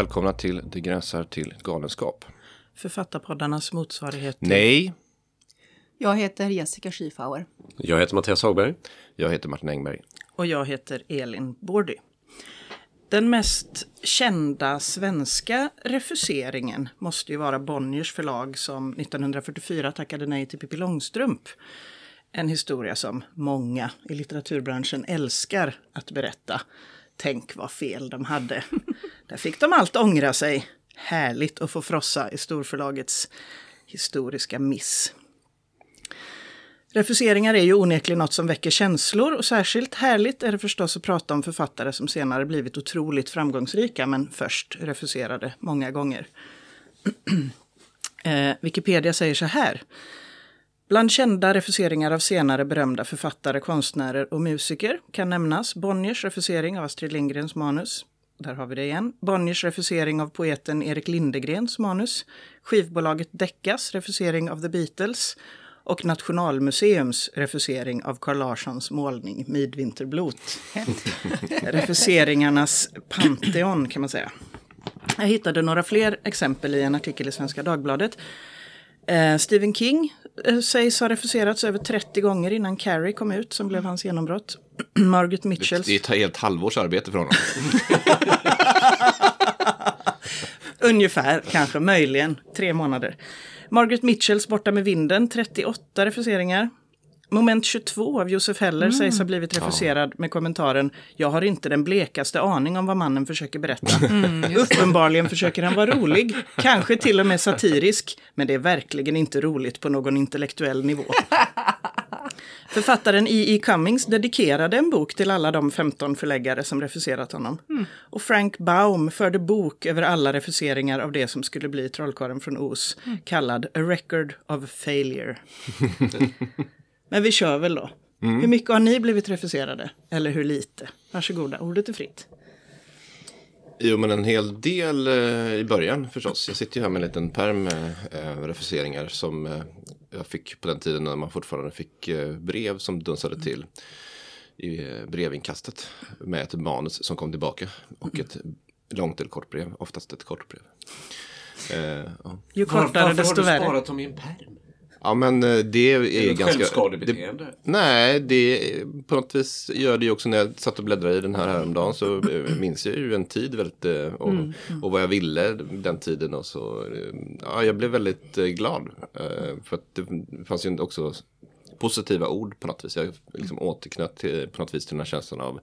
Välkomna till Det gränsar till galenskap. Författarpoddarnas motsvarighet till... Nej, Jag heter Jessica Schiefauer. Jag heter Mattias Hagberg. jag heter Martin Engberg. Och jag heter Elin Bordy. Den mest kända svenska refuseringen måste ju vara Bonniers förlag som 1944 tackade nej till Pippi Långstrump. En historia som många i litteraturbranschen älskar att berätta. Tänk vad fel de hade. Där fick de allt ångra sig. Härligt att få frossa i storförlagets historiska miss. Refuseringar är ju onekligen något som väcker känslor och särskilt härligt är det förstås att prata om författare som senare blivit otroligt framgångsrika men först refuserade många gånger. eh, Wikipedia säger så här. Bland kända refuseringar av senare berömda författare, konstnärer och musiker kan nämnas Bonniers refusering av Astrid Lindgrens manus. Där har vi det igen. Bonniers refusering av poeten Erik Lindegrens manus. Skivbolaget Deckas refusering av The Beatles och Nationalmuseums refusering av Carl Larssons målning Midvinterblot. Refuseringarnas Pantheon kan man säga. Jag hittade några fler exempel i en artikel i Svenska Dagbladet. Eh, Stephen King sägs ha refuserats över 30 gånger innan Carrie kom ut, som blev hans genombrott. Margaret Mitchells... Det är ett helt halvårs arbete för honom. Ungefär, kanske, möjligen, tre månader. Margaret Mitchells Borta med vinden, 38 refuseringar. Moment 22 av Josef Heller sägs ha blivit refuserad med kommentaren Jag har inte den blekaste aning om vad mannen försöker berätta. Uppenbarligen försöker han vara rolig, kanske till och med satirisk, men det är verkligen inte roligt på någon intellektuell nivå. Författaren E.E. Cummings dedikerade en bok till alla de 15 förläggare som refuserat honom. Och Frank Baum förde bok över alla refuseringar av det som skulle bli Trollkarlen från Oz, kallad A Record of Failure. Men vi kör väl då. Hur mycket har ni blivit refuserade? Eller hur lite? Varsågoda, ordet är fritt. Jo, men en hel del eh, i början förstås. Jag sitter ju här med en liten med eh, refuseringar som eh, jag fick på den tiden när man fortfarande fick eh, brev som dunsade till i eh, brevinkastet med ett manus som kom tillbaka och ett långt eller kort brev, oftast ett kort brev. Eh, ja. Ju kortare desto värre. sparat dem i en pärm? Ja, men eh, det är, Är det ett ganska... självskadebeteende? Nej, det på något vis gör det ju också när jag satt och bläddrade i den här häromdagen så eh, minns jag ju en tid väldigt eh, och, och vad jag ville den tiden och så. Ja, jag blev väldigt glad för att det fanns ju också positiva ord på något vis. Jag liksom återknöt till, på något vis till den här känslan av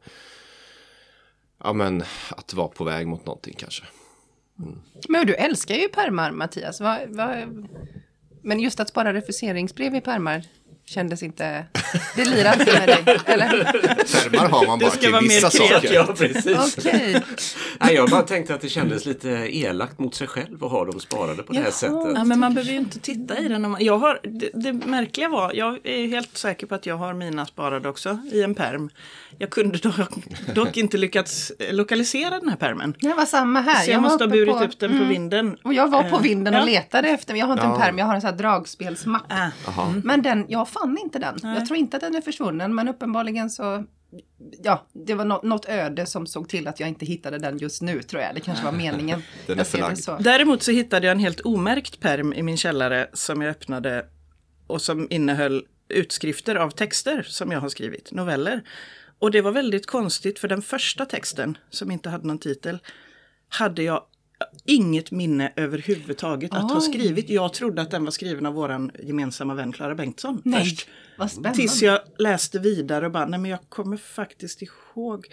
ja, men, att vara på väg mot någonting kanske. Men du älskar ju pärmar, Mattias. Va, va, men just att spara refuseringsbrev i pärmar kändes inte... Det lirar inte med dig, eller? Pärmar har man Det bara ska till vara mer vissa saker. Ja, precis. Okej. Nej, jag bara tänkte att det kändes lite elakt mot sig själv att ha dem sparade på det här Jaha. sättet. Ja, men man behöver ju inte titta i den. Man, jag har, det, det märkliga var, jag är helt säker på att jag har mina sparade också i en perm. Jag kunde dock, dock inte lyckats lokalisera den här permen. Det var samma här. Så jag, var måste ha burit på- upp den på vinden. Och jag var på Eh, vinden ja. och letade efter, men jag har inte Ja. en pärm, jag har en sån här dragspelsmapp. Ah, Jaha. Men den, jag fann inte den. Nej. Jag tror inte att den är försvunnen, men uppenbarligen så... Ja, det var nå- något öde som såg till att jag inte hittade den just nu, tror jag. Det kanske var meningen. Den är förlagd. så. Däremot så hittade jag en helt omärkt perm i min källare som jag öppnade och som innehöll utskrifter av texter som jag har skrivit, noveller. Och det var väldigt konstigt för den första texten, som inte hade någon titel, hade jag inget minne överhuvudtaget att ha Oj. skrivit. Jag trodde att den var skriven av våran gemensamma vän Klara Bengtsson Nej, först. vad spännande. Tills jag läste vidare och bara, nej men jag kommer faktiskt ihåg.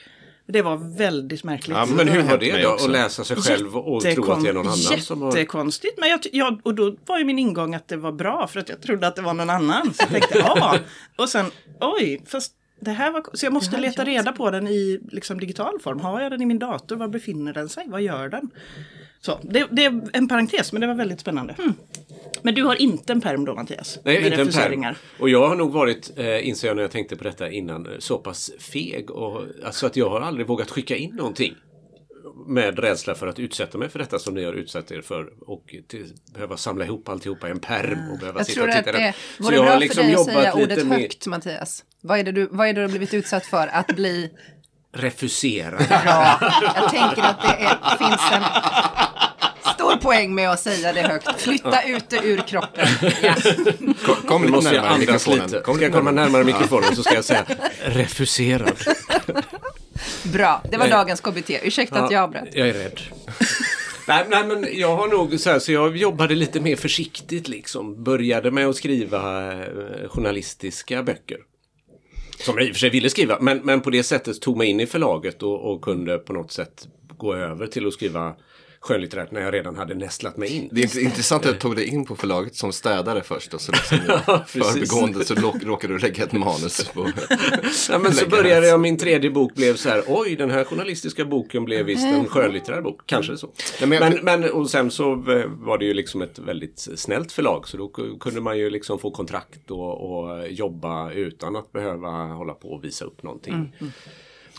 Det var väldigt märkligt. Ja, Men hur var det då? Att läsa sig själv och tro att det är någon annan som har... Jättekonstigt. Men jag, jag, och då var ju min ingång att det var bra för att jag trodde att det var någon annan. Så jag tänkte ja. Och sen oj, fast det här var... Så jag måste leta jag reda på den i liksom, digital form. Har jag den i min dator? Var befinner den sig? Vad gör den? Så, det, det är en parentes, men det var väldigt spännande. Men du har inte en perm då, Mattias? Nej, inte en perm. Och jag har nog varit, eh, inser jag när jag tänkte på detta innan, eh, så pass feg. Och, alltså att jag har aldrig vågat skicka in någonting. Med rädsla för att utsätta mig för detta som ni har utsatt er för. Och till, behöva samla ihop alltihopa i en perm och behöva Jag sitta tror och att titta det där. Så vore jag har bra liksom för dig att säga ordet med- högt, Mattias. Vad är, det du, vad är det du har blivit utsatt för? Att bli refusera. Bra. Jag tänker att det är, finns en stor poäng med att säga det högt. Flytta ut det ur kroppen. Ja. Kom, kom lite jag närmare mikrofonen. lite. Kom Ska jag komma närmare mikrofonen så ska jag säga refuserad. Bra, det var Nej. dagens KBT. Ursäkta att jag avbröt. Jag är rädd. nej, nej, men jag har nog så här, så jag jobbade lite mer försiktigt liksom. Började med att skriva eh, journalistiska böcker. Som jag i och för sig ville skriva, men, men på det sättet tog mig in i förlaget och, och kunde på något sätt gå över till att skriva skönlitterärt när jag redan hade nästlat mig in. Det är inte intressant att du tog dig in på förlaget som städare först och så liksom Ja, förbigående så råkade du lägga ett manus på. Ja, men så började jag, min tredje bok blev så här, oj den här journalistiska boken blev visst en skönlitterär bok. Kanske så. Nej, men jag- men, men, och sen så eh, var det ju liksom ett väldigt snällt förlag så då ku- kunde man ju liksom få kontrakt och, och jobba utan att behöva hålla på och visa upp någonting.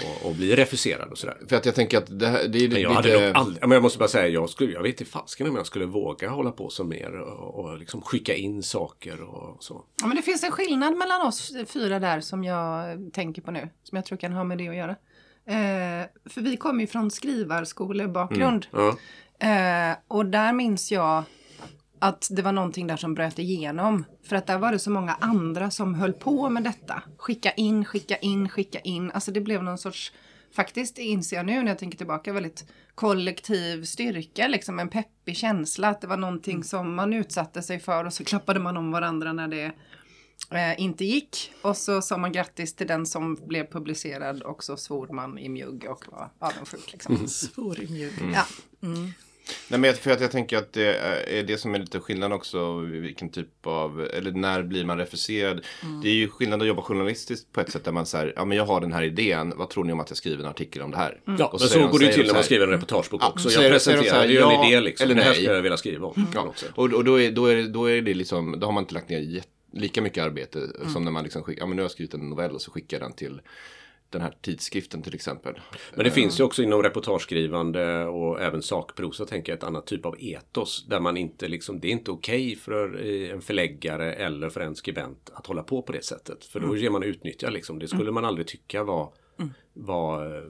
Och, och bli refuserad och sådär. För att jag tänker att det, här, det är Men jag lite... hade nog aldrig, men jag måste bara säga, jag, skulle, jag vet inte fasken om jag skulle våga hålla på så mer och, och liksom skicka in saker och så. Ja, men det finns en skillnad mellan oss fyra där som jag tänker på nu. Som jag tror kan ha med det att göra. Eh, för vi kommer ju från skrivarskolebakgrund. Ja. Eh, och där minns jag att det var någonting där som bröt igenom. För att där var det så många andra som höll på med detta. Skicka in, skicka in, skicka in. Alltså det blev någon sorts, faktiskt inser jag nu när jag tänker tillbaka, väldigt kollektiv styrka. Liksom en peppig känsla. Att det var någonting som man utsatte sig för och så klappade man om varandra när det eh, inte gick. Och så sa man grattis till den som blev publicerad och så svor man i mjugg och var avundsjuk. Liksom. Svår i mjugg. Ja. Nej, men jag- för att jag tänker att det är det som är lite skillnad också. Vilken typ av, eller när blir man refuserad? Det är ju skillnad att jobba journalistiskt på ett sätt där man säger, ja men jag har den här idén, vad tror ni om att jag skriver en artikel om det här? Ja, Och men så de- går det ju till när man så skriver en reportagebok Ja, också. Jag så presenterar, här, det är ju en ja idé liksom. eller det här skulle jag vilja skriva om. något sätt. Och, och då, är, då, är, då är det liksom, då har man inte lagt ner jät- lika mycket arbete som när man liksom skickar, ja men nu har jag skrivit en novell och så skickar jag den till den här tidskriften till exempel. Men det finns ju också inom reportageskrivande och även sakprosa tänker jag ett annat typ av etos. Där man inte liksom, det är inte okej för eh, en förläggare eller för en skribent att hålla på på det sättet. För då ger man utnyttja liksom. Det skulle man aldrig tycka var, var,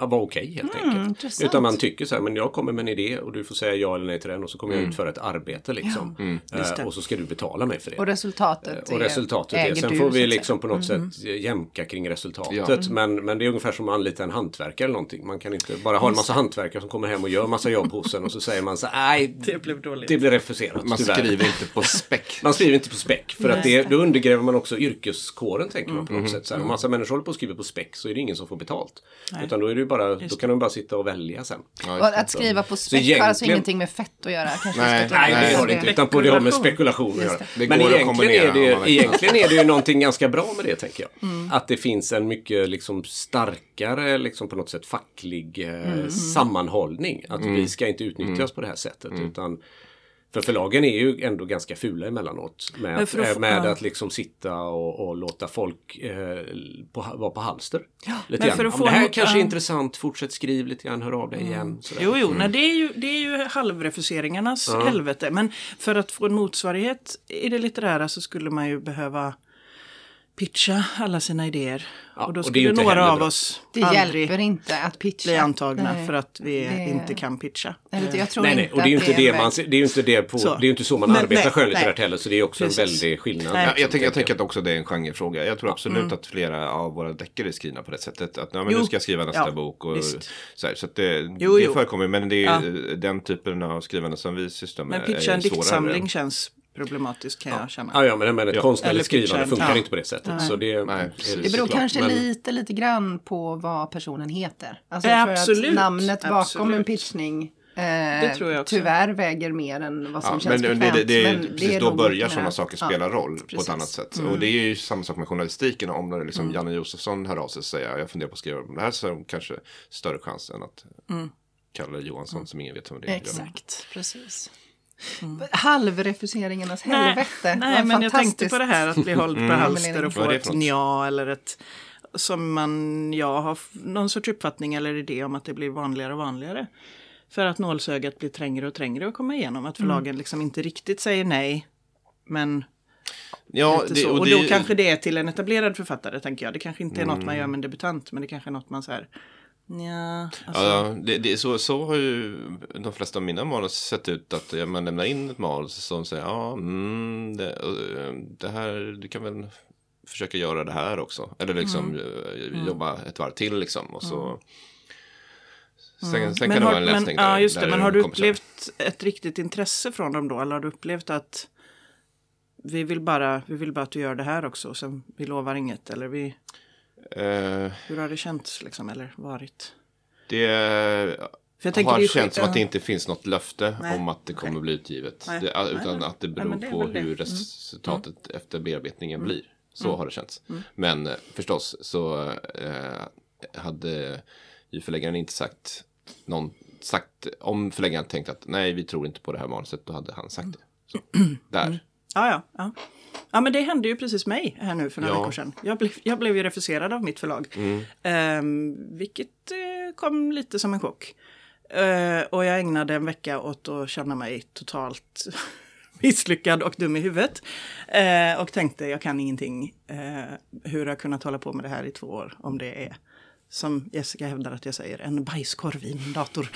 eh, ja, var okej helt enkelt. intressant. Utan man tycker så här, men jag kommer med en idé och du får säga ja eller nej till den och så kommer jag utföra ett arbete liksom. Just det. Eh, och så ska du betala mig för det. Och resultatet, Och resultatet är, äger sen du, får vi liksom på något sätt jämka kring resultatet. Ja. Men, men det är ungefär som att anlita en hantverkare eller någonting. Man kan inte bara ha en massa hantverkare som kommer hem och gör massa jobb hos en och så säger man så här, nej, Det blev dåligt. det blir refuserat. Man tyvärr." skriver inte på späck. Man skriver inte på späck för att Nej. det, då undergräver man också yrkeskåren tänker man på Mm. något sätt. Så här, om massa människor håller på och skriver på späck så är det ingen som får betalt. Utan då, är det bara, då kan de bara sitta och välja sen. Ja, att skriva på späck har egentligen- alltså ingenting med fett att göra. Kanske Nej, Nej, med det har det inte. Utan på det har med Spekulation. att göra. Det Men egentligen är, det, egentligen är det ju någonting ganska bra med det, tänker jag. Mm. Att det finns en mycket liksom, starkare, liksom, på något sätt facklig eh, Mm. sammanhållning. Att Mm. vi ska inte utnyttjas på det här sättet. Utan, för förlagen är ju ändå ganska fula emellanåt. Med, att, att med ja. att liksom sitta och, och låta folk eh, på, vara på halster. lite men för att Ja, få det här en- kanske är ja. intressant, fortsätt skriv lite grann, hör av dig igen. Sådär. Jo, jo, nej, det är ju, det är ju halvrefuseringarnas helvete. Men för att få en motsvarighet i det litterära så skulle man ju behöva pitcha alla sina idéer. Ja, och då och skulle inte några av oss Det aldrig hjälper inte att pitcha. bli antagna Nej. för att vi Det- inte kan pitcha. Eller, Jag tror Nej, nej, inte och det är ju inte det, en man, väg- det är ju inte det på, Så. det är ju inte så man Men arbetar skönlitterärt heller, så det är också Precis. en väldig skillnad. Nej. Ja, jag, tänker, jag tänker att också det är en genrefråga. Jag tror absolut Mm. att flera av våra deckare är skrivna på det sättet. Att ja, men Jo. nu ska jag skriva nästa Ja, bok. Och, visst. så här, så att det, Jo, det förekommer. Men det är Ja. den typen av skrivande som vi sysslar med. Men pitcha en diktsamling känns problematiskt kan jag känna. Ja, ja, men, men ett Ja. konstnärligt Eller skrivande funkar ja. inte på det sättet. Nej. Så det, Nej, precis. Det beror såklart. kanske Men- lite, lite grann på vad personen heter. Alltså Ja, jag tror absolut. att namnet bakom Absolut. en pitchning eh, Det tror jag också. tyvärr väger mer än vad som Ja, känns men det, bekvämt. det, det, men precis, då börjar sådana saker Ja, spela roll på ett precis. annat sätt. Och det är ju samma sak med journalistiken. Om det liksom Janne Josefsson hör av sig och säger jag funderar på att skriva om det här så är det kanske större chans än att Kalle Johansson som ingen vet vem det är. det. Exakt, precis. Halvrefuseringarnas helvete. Nej, Vad nej men jag tänkte fantastiskt. på det här att bli hålld på halster och få ett för något? ja eller ett som man, jag har någon sorts uppfattning eller idé om att det blir vanligare och vanligare. För att nålsögat blir trängre och trängre att komma igenom. Att förlagen liksom inte riktigt säger nej. Men Ja, Lite det, så. Och, det- då kanske det är till en etablerad författare, tänker jag. Det kanske inte är något Mm. man gör med en debutant, men det kanske är något man så här... Nja, alltså, Ja, det, det, så, så har ju de flesta av mina manus sett ut. Att ja, man lämnar in ett manus som säger ja, mm, det, eh, det här, du kan väl försöka göra det här också. Eller liksom Mm. eh, jobba ett varv till liksom. Och så, Sen, sen men kan det har, vara en men, läsning där. ja, just det. Men har du upplevt ett riktigt intresse från dem då? Eller har du upplevt att vi vill bara, vi vill bara att du gör det här också, och sen vi lovar inget? Eller vi, Eh, hur har det känts liksom, eller varit? det har det känts som att det inte finns något löfte Nej, om att det kommer okej. bli utgivet. Nej, Det, utan nej. att det beror det på hur Mm. resultatet efter bearbetningen blir. Så har det känts. Mm. Men eh, förstås så eh, hade ju förläggaren inte sagt någon sagt om förläggaren tänkt att nej vi tror inte på det här manuset då hade han sagt det. Så, där. Ja, ja, ja. Ja, men det hände ju precis mig här nu för några Ja. veckor sedan. Jag blev, jag blev ju refuserad av mitt förlag. Ehm, vilket eh, kom lite som en chock. Eh, och jag ägnade en vecka åt att känna mig totalt misslyckad och dum i huvudet. Eh, och tänkte, jag kan ingenting. Eh, hur har jag kunnat hålla på med det här i två år om det är som Jessica hävdar att jag säger, en bajskorv i min dator.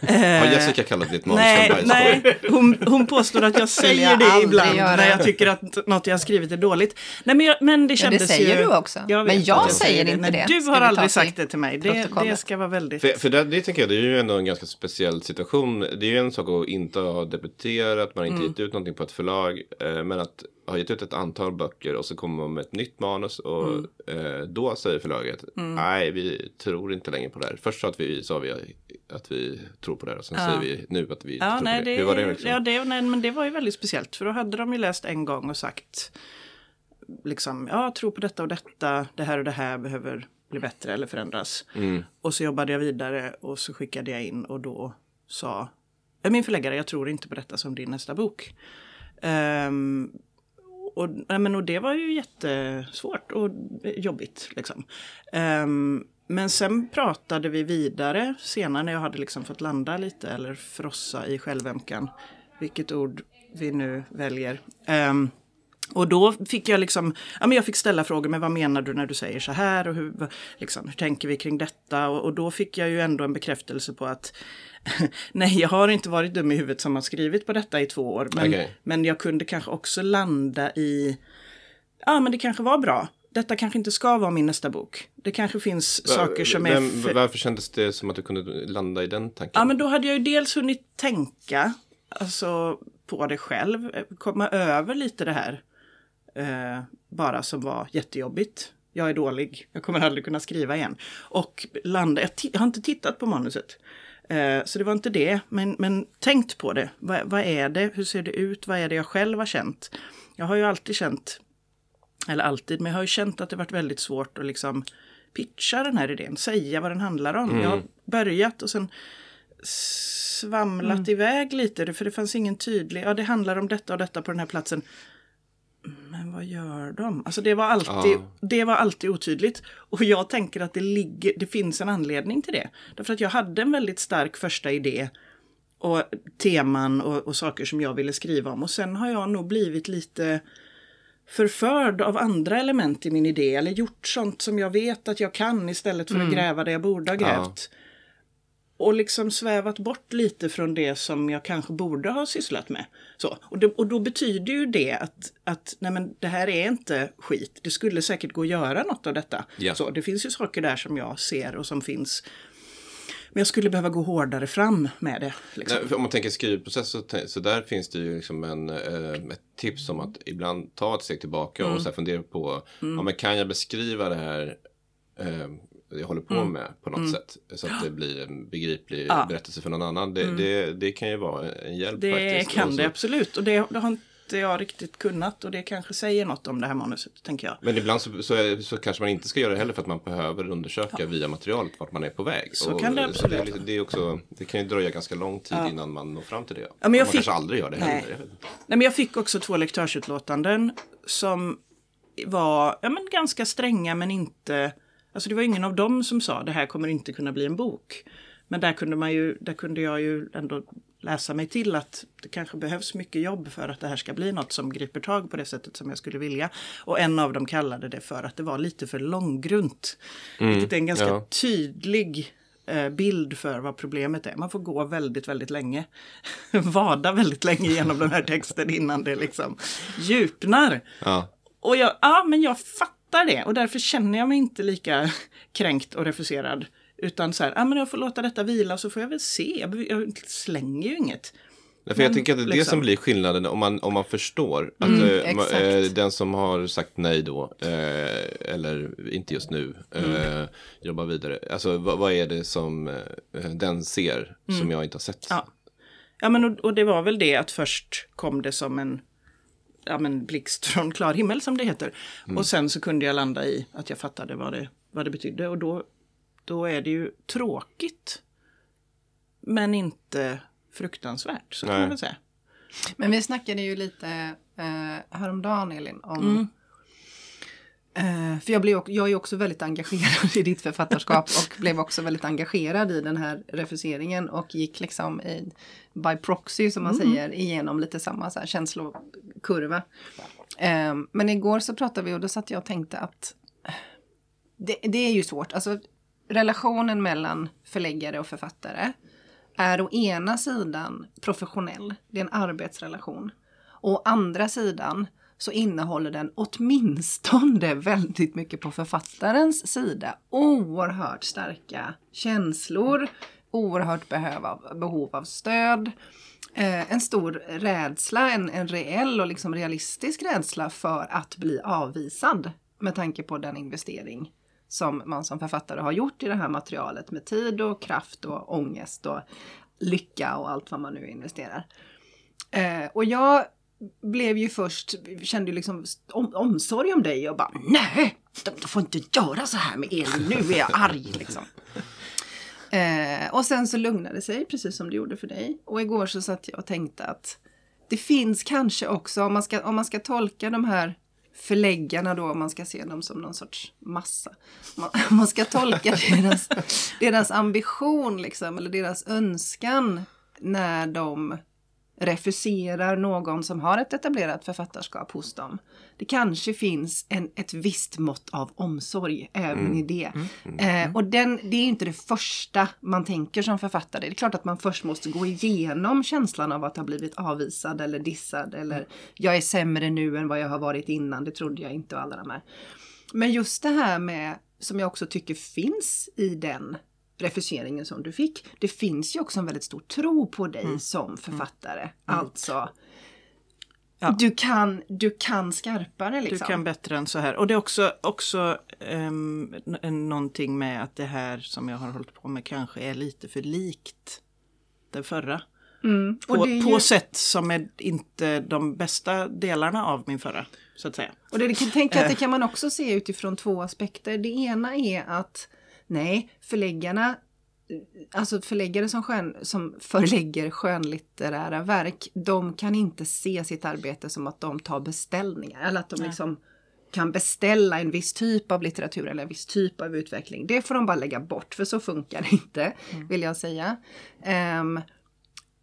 Har Jessica kallat ditt manus för Nej, bajskorv? nej. Hon, hon påstår att jag säger jag det ibland göra. när jag tycker att något jag har skrivit är dåligt. Nej, men, jag, men det Ja, kändes det säger ju... du också. Jag Men jag jag säger inte Nej, det. Du har aldrig sagt det till mig. Det, det ska vara väldigt... För, för det, det tänker jag, det är ju ändå en ganska speciell situation. Det är ju en sak att inte ha debuterat, man har inte Mm. gett ut någonting på ett förlag. Eh, men att ha gett ut ett antal böcker och så kommer man med ett nytt manus och Mm. eh, då säger förlaget nej vi tror inte längre på det här. Först sa, att vi, sa vi att vi tror på det här och sen Ja. säger vi nu att vi Ja, tror nej, på det. det, Hur var det liksom? ja, det, nej, men det var ju väldigt speciellt. För då hade de ju läst en gång och sagt liksom, ja, tro på detta och detta, det här och det här behöver bli bättre eller förändras. Mm. Och så jobbade jag vidare och så skickade jag in och då sa "Ja, min förläggare, jag tror inte på detta som din nästa bok. Ehm, och, men, och det var ju jättesvårt och jobbigt. Liksom. Um, men sen pratade vi vidare senare när jag hade liksom fått landa lite eller frossa i självömkan. Vilket ord vi nu väljer. Um, och då fick jag liksom, ja men jag fick ställa frågor, men vad menar du när du säger så här och hur, liksom, hur tänker vi kring detta? Och, och då fick jag ju ändå en bekräftelse på att nej, jag har inte varit dum i huvudet som har skrivit på detta i två år. Men, Okej. men jag kunde kanske också landa i, ja men det kanske var bra. Detta kanske inte ska vara min nästa bok. Det kanske finns saker som är... Vem, för- Varför kändes det som att du kunde landa i den tanken? Ja, men då hade jag ju dels hunnit tänka alltså, på det själv, eh, komma över lite det här eh, bara som var jättejobbigt. Jag är dålig, jag kommer aldrig kunna skriva igen. Och landa, jag, jag har inte tittat på manuset. Eh, så det var inte det, men, men tänkt på det. Va, vad är det? Hur ser det ut? Vad är det jag själv har känt? Jag har ju alltid känt, eller alltid, men jag har ju känt att det varit väldigt svårt att liksom pitcha den här idén, säga vad den handlar om. Jag har börjat och sen svamlat iväg lite, för det fanns ingen tydlig, ja det handlar om detta och detta på den här platsen. Men vad gör de? Alltså det var alltid, Ja. det var alltid otydligt. Och jag tänker att det, ligger, det finns en anledning till det. Därför att jag hade en väldigt stark första idé och teman och, och saker som jag ville skriva om. Och sen har jag nog blivit lite förförd av andra element i min idé. Eller gjort sånt som jag vet att jag kan istället för att gräva där jag borde ha grävt. Och liksom svävat bort lite från det som jag kanske borde ha sysslat med. Så, och, det, och då betyder ju det att, att nej men, det här är inte skit. Det skulle säkert gå att göra något av detta. Ja. Så, det finns ju saker där som jag ser och som finns. Men jag skulle behöva gå hårdare fram med det. Liksom. Nej, om man tänker skrivprocess så, så där finns det ju liksom en, eh, ett tips om att ibland ta ett steg tillbaka Mm. och så fundera på ja, men kan jag beskriva det här eh, jag håller på med på något sätt så att det blir en begriplig Mm. Ja. Mm. berättelse för någon annan. Det, det, det kan ju vara en hjälp Det faktiskt. kan Och så- det absolut. Och det, det har inte jag riktigt kunnat. Och det kanske säger något om det här manuset, tänker jag. Men ibland så, så, så kanske man inte ska göra det heller för att man behöver undersöka via materialet vart man är på väg. Så Och kan det det, absolut lite, det, är också, det kan ju dröja ganska lång tid innan man når fram till det. men jag man fick- kanske aldrig gör det heller. Nej, men jag fick också två lektörsutlåtanden som var ja, men ganska stränga men inte... Alltså det var ingen av dem som sa det här kommer inte kunna bli en bok. Men där kunde, man ju, där kunde jag ju ändå läsa mig till att det kanske behövs mycket jobb för att det här ska bli något som griper tag på det sättet som jag skulle vilja. Och en av dem kallade det för att det var lite för långgrunt. Mm, vilket är en ganska ja. tydlig eh, bild för vad problemet är. Man får gå väldigt, väldigt länge. Vada väldigt länge genom den här texten innan det liksom djupnar. Ja. Och jag, ja men jag fattar det och därför känner jag mig inte lika kränkt och refuserad utan så här, ja men jag får låta detta vila så får jag väl se. Jag slänger ju inget. Nej, för men, jag tänker att det är liksom... det som blir skillnaden om man, om man förstår att mm, äh, den som har sagt nej då, äh, eller inte just nu, mm. äh, jobbar vidare. Alltså vad, vad är det som den ser mm. som jag inte har sett? Ja, ja men och, och, det var väl det att först kom det som en ja, men blixt från klar himmel som det heter. Mm. Och sen så kunde jag landa i att jag fattade vad det, vad det betydde och då då är det ju tråkigt. Men inte fruktansvärt, så kan man väl säga. Men vi snackade ju lite eh, häromdagen Elin om mm. Eh, för jag, blev, jag är också väldigt engagerad i ditt författarskap och blev också väldigt engagerad i den här refuseringen och gick liksom i, by proxy som man mm. säger igenom lite samma så här känslokurva. Eh, men igår så pratade vi och då satt jag och tänkte att det, det är ju svårt. Alltså, relationen mellan förläggare och författare är å ena sidan professionell, det är en arbetsrelation. Och å andra sidan så innehåller den åtminstone väldigt mycket på författarens sida oerhört starka känslor, oerhört behov av, behov av stöd, eh, en stor rädsla, en, en reell och liksom realistisk rädsla för att bli avvisad med tanke på den investering som man som författare har gjort i det här materialet med tid och kraft och ångest och lycka och allt vad man nu investerar. Eh, och jag blev ju först, kände ju liksom om, omsorg om dig och bara nej, du får inte göra så här med Elin, nu är jag arg liksom. Eh, och sen så lugnade det sig, precis som det gjorde för dig. Och igår så satt jag och tänkte att det finns kanske också, om man ska, om man ska tolka de här förläggarna då, om man ska se dem som någon sorts massa. Man, man ska tolka deras, deras ambition liksom, eller deras önskan när de refuserar någon som har ett etablerat författarskap hos dem. Det kanske finns en, ett visst mått av omsorg även mm. i det. Mm. Mm. Eh, och den, det är inte det första man tänker som författare. Det är klart att man först måste gå igenom känslan av att ha blivit avvisad eller dissad eller jag är sämre nu än vad jag har varit innan, det trodde jag inte och alla de här. Men just det här med, som jag också tycker finns i den refuseringen som du fick. Det finns ju också en väldigt stor tro på dig mm. som mm. författare. Mm. Alltså, ja. du, kan, du kan skarpare liksom. Du kan bättre än så här. Och det är också, också um, någonting med att det här som jag har hållit på med kanske är lite för likt det förra. Mm. På, ju... på, sätt som är inte de bästa delarna av min förra. Så att säga. Och det, kan tänka att det eh. kan man också se utifrån två aspekter. Det ena är att Nej, förläggarna Alltså förläggare som, skön, som förlägger skönlitterära verk, de kan inte se sitt arbete som att de tar beställningar. Eller att de liksom kan beställa en viss typ av litteratur eller en viss typ av utveckling. Det får de bara lägga bort, för så funkar det inte, mm. vill jag säga. Um,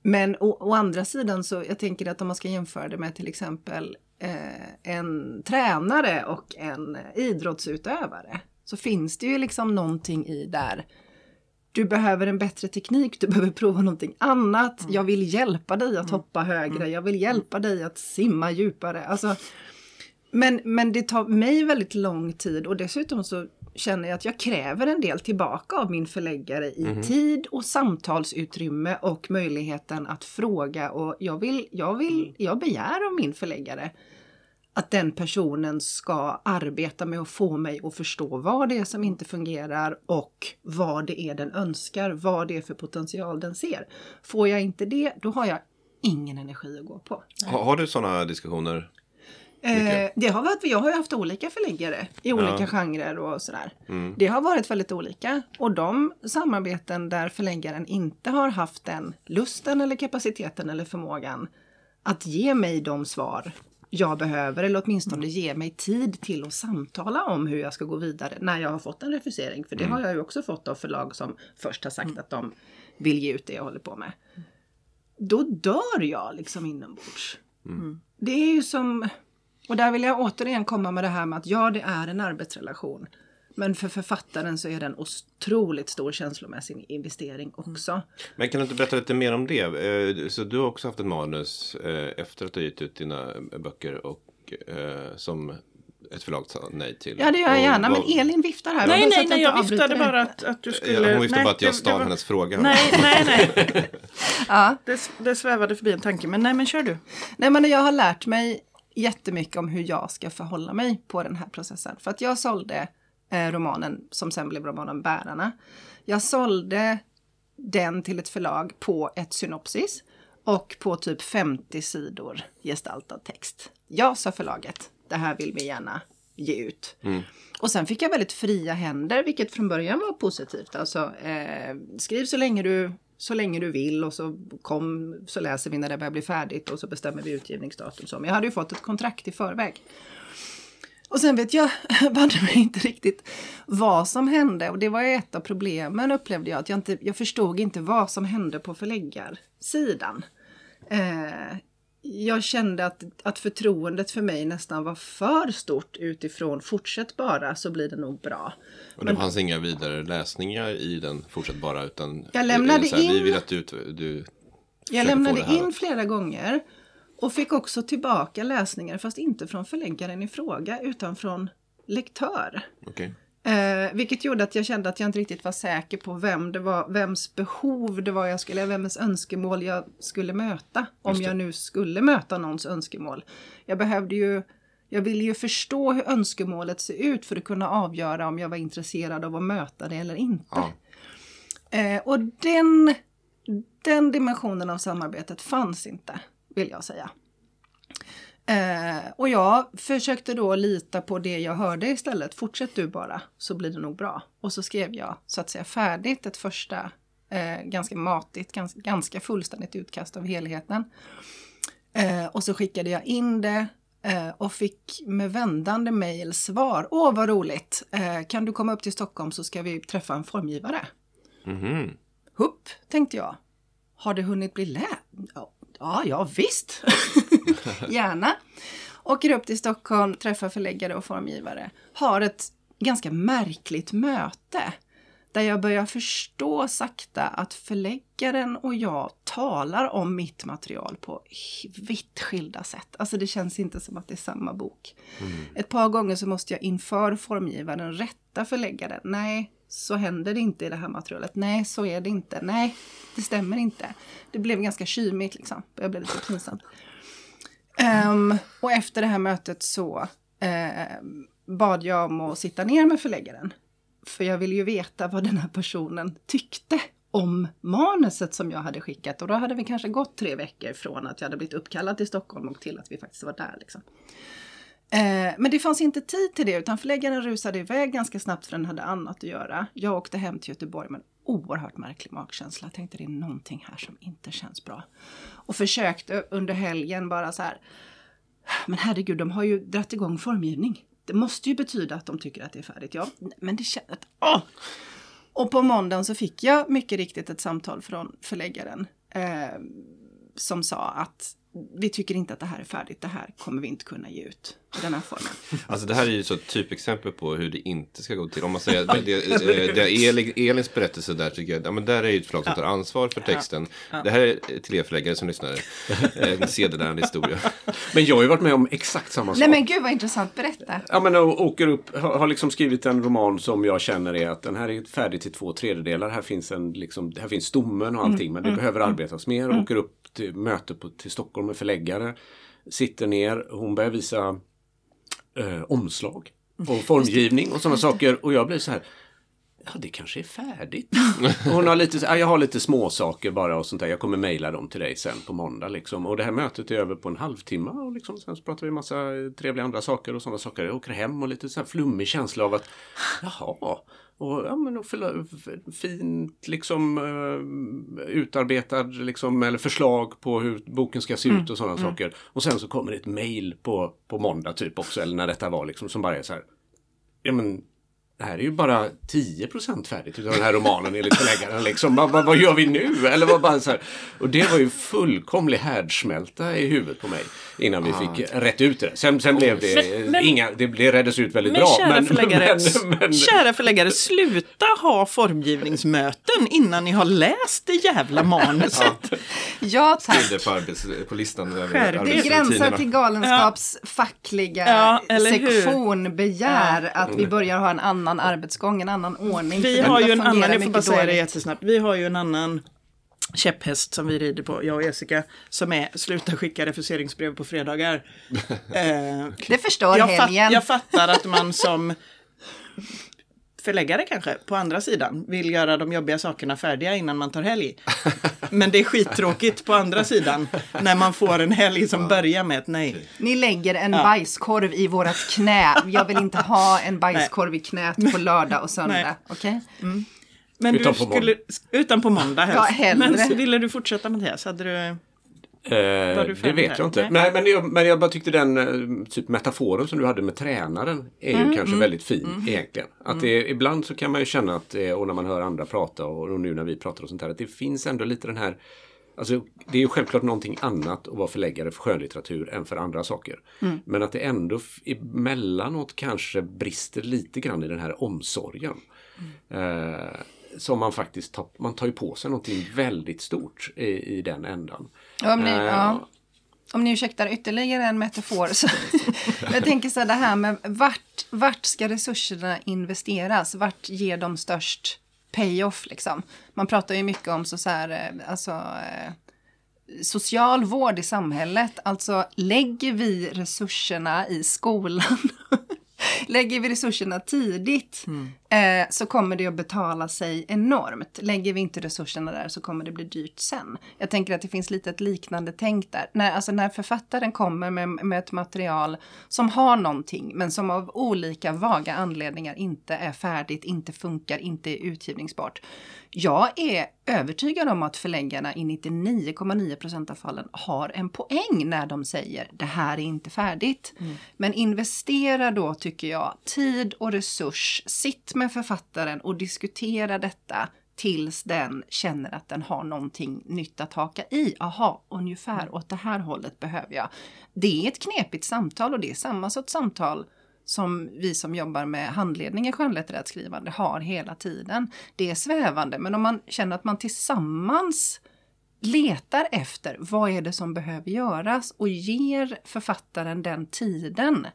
men å, å, andra sidan så, jag tänker att om man ska jämföra det med till exempel eh, en tränare och en idrottsutövare så finns det ju liksom någonting i där. Du behöver en bättre teknik, du behöver prova någonting annat. Mm. Jag vill hjälpa dig att mm. hoppa högre, mm. jag vill hjälpa dig att simma djupare. Alltså, men, men det tar mig väldigt lång tid och dessutom så känner jag att jag kräver en del tillbaka av min förläggare i mm. tid och samtalsutrymme och möjligheten att fråga och jag vill, jag vill, mm. jag begär av min förläggare att den personen ska arbeta med att få mig att förstå vad det är som inte fungerar och vad det är den önskar, vad det är för potential den ser. Får jag inte det, då har jag ingen energi att gå på. Har, har du sådana diskussioner? Eh, det har varit, jag har ju haft olika förläggare i olika ja. genrer och sådär. Mm. Det har varit väldigt olika. Och de samarbeten där förläggaren inte har haft den lusten eller kapaciteten eller förmågan att ge mig de svar jag behöver eller åtminstone ge mig tid till att samtala om hur jag ska gå vidare när jag har fått en refusering. För det mm. har jag ju också fått av förlag som först har sagt mm. att de vill ge ut det jag håller på med. då dör jag liksom inombords. Det är ju som, och där vill jag återigen komma med det här med att ja, det är en arbetsrelation. Men för författaren så är det en otroligt stor känslomässig investering också. Men kan du inte berätta lite mer om det? Eh, Så du har också haft ett manus eh, efter att du gett ut dina böcker och eh, som ett förlag sa nej till. Ja, det gör jag Och gärna, men vad- Elin viftar här. Nej, nej, nej, jag viftade bara att, att du skulle... Hon visste nej, bara att jag det- stal var- hennes fråga. Nej, nej, nej. Ja. Det, det svävade förbi en tanke, men nej, men kör du. Nej men jag har lärt mig jättemycket om hur jag ska förhålla mig på den här processen. För att jag sålde eh, romanen som sen blev romanen Bärarna. Jag sålde den till ett förlag på ett synopsis och på typ 50 sidor gestaltad text. Jag sa förlaget, det här vill vi gärna ge ut. Och sen fick jag väldigt fria händer, vilket från början var positivt. Alltså, eh, skriv så länge, du, så länge du vill och så kom så läser vi när det börjar bli färdigt och så bestämmer vi utgivningsdatum. Så. Men jag hade ju fått ett kontrakt i förväg. Och sen vet jag banne mig inte riktigt vad som hände och det var ju ett av problemen upplevde jag. Att jag, inte, jag förstod inte vad som hände på förläggarsidan. Eh, jag kände att, att förtroendet för mig nästan var för stort utifrån fortsätt bara så blir det nog bra. Och det fanns inga vidare läsningar i den fortsatt bara utan Jag lämnade här, Vi in- vill att du, du Jag lämnade in flera gånger och fick också tillbaka läsningar fast inte från förläggaren i fråga utan från lektör. Okej. Eh, vilket gjorde att jag kände att jag inte riktigt var säker på vem det var, vems behov det var jag skulle, vems önskemål jag skulle möta. Om jag nu skulle möta någons önskemål. Jag behövde ju, jag ville ju förstå hur önskemålet ser ut för att kunna avgöra om jag var intresserad av att möta det eller inte. Ja. Eh, och den, den dimensionen av samarbetet fanns inte, vill jag säga. Eh, och jag försökte då lita på det jag hörde istället. Fortsätt du bara, så blir det nog bra. Och så skrev jag så att säga färdigt ett första eh, ganska matigt, ganska, ganska fullständigt utkast av helheten. Eh, och så skickade jag in det eh, och fick med vändande mejl svar. Åh, vad roligt! Eh, kan du komma upp till Stockholm så ska vi träffa en formgivare. Mhm. Hupp, tänkte jag. Har det hunnit bli lä? Ja, ja, visst. Gärna. Åker upp till Stockholm, träffar förläggare och formgivare. Har ett ganska märkligt möte. Där jag börjar förstå sakta att förläggaren och jag talar om mitt material på vitt skilda sätt. Alltså det känns inte som att det är samma bok. Ett par gånger så måste jag inför formgivaren rätta förläggaren. Nej, så händer det inte i det här materialet. Nej, så är det inte. Nej, det stämmer inte. Det blev ganska kymigt liksom. Jag blev lite pinsam. Um, ehm, och efter det här mötet så uh, bad jag om att sitta ner med förläggaren. För jag ville ju veta vad den här personen tyckte om manuset som jag hade skickat. Och då hade vi kanske gått tre veckor från att jag hade blivit uppkallad till Stockholm och till att vi faktiskt var där. Liksom. Eh, men det fanns inte tid till det utan förläggaren rusade iväg ganska snabbt för den hade annat att göra. Jag åkte hem till Göteborg med en oerhört märklig magkänsla. Jag tänkte det är någonting här som inte känns bra. Och försökte under helgen bara så här. Men herregud, de har ju dratt igång formgivning. Det måste ju betyda att de tycker att det är färdigt. Ja, men det känns... Åh! Och på måndagen så fick jag mycket riktigt ett samtal från förläggaren. Eh, som sa att vi tycker inte att det här är färdigt. Det här kommer vi inte kunna ge ut i den här formen. Alltså det här är ju så ett typexempel på hur det inte ska gå till. Om man säger det, det, det Elin, Elins berättelse där tycker jag, ja men där är ju ett förlag som tar ansvar för texten. Det här är till er förläggare som lyssnar, en sedelärande historia. Men jag har ju varit med om exakt samma sak. Nej men gud vad intressant, berätta. Ja men och åker upp, har, liksom skrivit en roman som jag känner är att den här är färdig till två tredjedelar. Här finns en liksom, här finns stommen och allting men det behöver arbetas mer. Åker upp till möte på, till Stockholm med förläggare. Sitter ner, hon börjar visa eh, omslag och formgivning och sådana saker. Och jag blir så här Ja, det kanske är färdigt. Hon har lite, ja, jag har lite små saker bara och sånt där. Jag kommer mejla dem till dig sen på måndag liksom. Och det här mötet är över på en halvtimme och liksom, sen så pratar vi massa trevliga andra saker och sådana saker. Jag åker hem och lite så här flummig känsla av att jaha. Och, ja, men, och fint liksom uh, utarbetad liksom, eller förslag på hur boken ska se ut och sådana saker. Och sen så kommer det ett mejl på, på måndag typ också, eller när detta var liksom, som bara är så här. Ja men det här är ju bara 10% färdigt utav den här romanen enligt förläggaren. Liksom. Vad, vad, vad gör vi nu? Eller vad bara så här. Och det var ju fullkomlig härdsmälta i huvudet på mig. Innan vi fick rätt ut det. Sen, sen blev det Men- men- inga, det, det reddes ut väldigt Men bra. kära, förläggare, men, men, kära förläggare, sluta ha formgivningsmöten innan ni har läst det jävla manuset. Ja tack. Det på, arbets, på listan över er. Det gränsar till galenskaps fackliga Ja, eller hur? sektion begär att vi börjar ha en annan arbetsgång, en annan ordning. Vi har ju en annan, jag får bara säga det jättesnabbt. Vi har ju en annan käpphäst som vi rider på, jag och Jessica, som är sluta skicka refuseringsbrev på fredagar. eh, Det förstör jag, fatt, helgen. jag fattar att man som förläggare kanske, på andra sidan, vill göra de jobbiga sakerna färdiga innan man tar helg. Men det är skittråkigt på andra sidan, när man får en helg som börjar med ett nej. Ni lägger en bajskorv i vårat knä. Jag vill inte ha en bajskorv i knät på lördag och söndag. Nej. Okej? Men Utan du på skulle, utan på måndag helst. Ja, hellre. Men så ville du fortsätta Mattias? Hade du... Eh, du det vet här? jag inte. Nej. Nej. men, jag, men jag bara tyckte den eh, typ metaforen som du hade med tränaren är Mm, ju kanske väldigt fin egentligen. Att det, ibland så kan man ju känna att, och när man hör andra prata och, och nu när vi pratar och sånt här, att det finns ändå lite den här Alltså, det är ju självklart någonting annat att vara förläggare för skönlitteratur än för andra saker. Mm. Men att det ändå emellanåt kanske brister lite grann i den här omsorgen. Mm. Eh, som man faktiskt tar, man tar ju på sig någonting väldigt stort i, i den ändan. Om ni, Eh, ja. Om ni ursäktar ytterligare en metafor. Så jag tänker så här, det här med vart, vart ska resurserna investeras? Vart ger de störst payoff liksom? Man pratar ju mycket om så, så här, eh, alltså eh, social vård i samhället. Alltså lägger vi resurserna i skolan Lägger vi resurserna tidigt eh, så kommer det att betala sig enormt. Lägger vi inte resurserna där så kommer det bli dyrt sen. Jag tänker att det finns lite ett liknande tänk där. När, alltså när författaren kommer med, med ett material som har någonting men som av olika vaga anledningar inte är färdigt, inte funkar, inte är utgivningsbart. Jag är övertygad om att förläggarna i 99,9 procent av fallen har en poäng när de säger det här är inte färdigt. Men investera då tycker jag tid och resurs. Sitt med författaren och diskutera detta tills den känner att den har någonting nytt att haka i. Aha, ungefär åt det här hållet behöver jag. Det är ett knepigt samtal och det är samma sorts samtal som vi som jobbar med handledning i skönlitterärt skrivande har hela tiden. Det är svävande, men om man känner att man tillsammans letar efter vad är det som behöver göras och ger författaren den tiden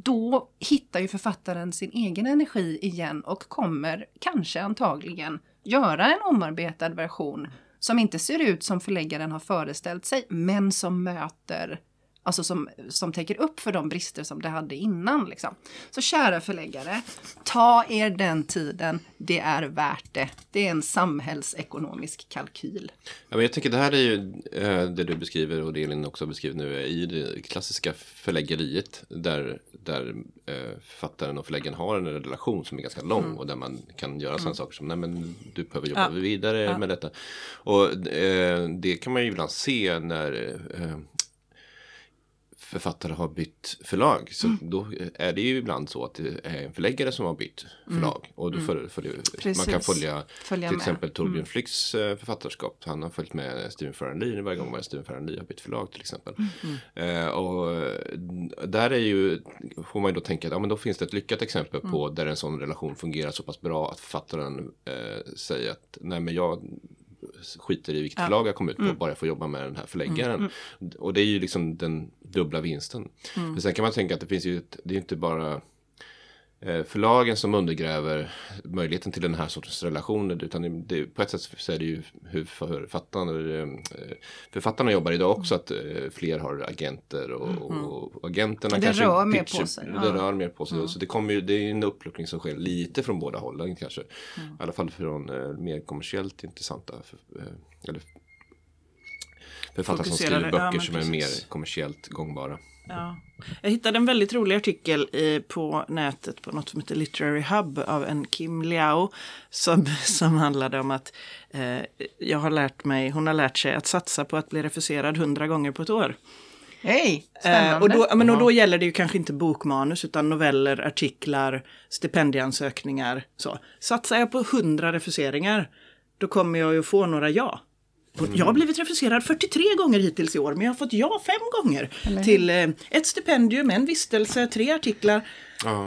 då hittar ju författaren sin egen energi igen och kommer kanske antagligen göra en omarbetad version som inte ser ut som förläggaren har föreställt sig, men som möter Alltså som, som täcker upp för de brister som det hade innan. Liksom. Så kära förläggare, ta er den tiden. Det är värt det. Det är en samhällsekonomisk kalkyl. Ja, men jag tänker det här är ju eh, det du beskriver och det Elin också beskriver nu är i det klassiska förläggeriet där, där eh, författaren och förläggaren har en relation som är ganska lång och där man kan göra sådana saker som nej men du behöver jobba Ja. vidare med detta. Och eh, det kan man ju ibland se när författare har bytt förlag. Så då är det ju ibland så att det är en förläggare som har bytt förlag. Och då följer, följer, man kan följa Följa till med. exempel Torbjörn Flycks eh, författarskap. Han har följt med Stephen Farrelly varje gång Stephen Farrelly har bytt förlag till exempel. Eh, och eh, där är ju, får man ju då tänka att ja, men då finns det ett lyckat exempel på där en sån relation fungerar så pass bra att författaren eh, säger att nej men jag skiter i vilket förlag jag kommer ut på, bara jag får jobba med den här förläggaren. Och det är ju liksom den dubbla vinsten. Men sen kan man tänka att det finns ju, ett, det är ju inte bara förlagen som undergräver möjligheten till den här sortens relationer. Utan det, på ett sätt så är det ju hur författarna, eh, författarna jobbar idag också. Att eh, fler har agenter och, och agenterna Det kanske rör mer pitchar- på sig, Det ja. rör mer på sig. Så det, kommer ju, det är en uppluckring som sker lite från båda hållen kanske. I alla fall från eh, mer kommersiellt intressanta eh, eller författare som skriver ja, böcker men som är mer kommersiellt gångbara. Ja. Jag hittade en väldigt rolig artikel i, på nätet på något som heter Literary Hub av en Kim Liao som, som handlade om att eh, jag har lärt mig, hon har lärt sig att satsa på att bli refuserad hundra gånger på ett år. Hej, Eh, och, då, men, och då gäller det ju kanske inte bokmanus utan noveller, artiklar, stipendieansökningar. Så. Satsar jag på 100 refuseringar då kommer jag ju få några ja. Jag har blivit refuserad 43 gånger hittills i år men jag har fått ja fem gånger. Till eh, ett stipendium, en vistelse, tre artiklar.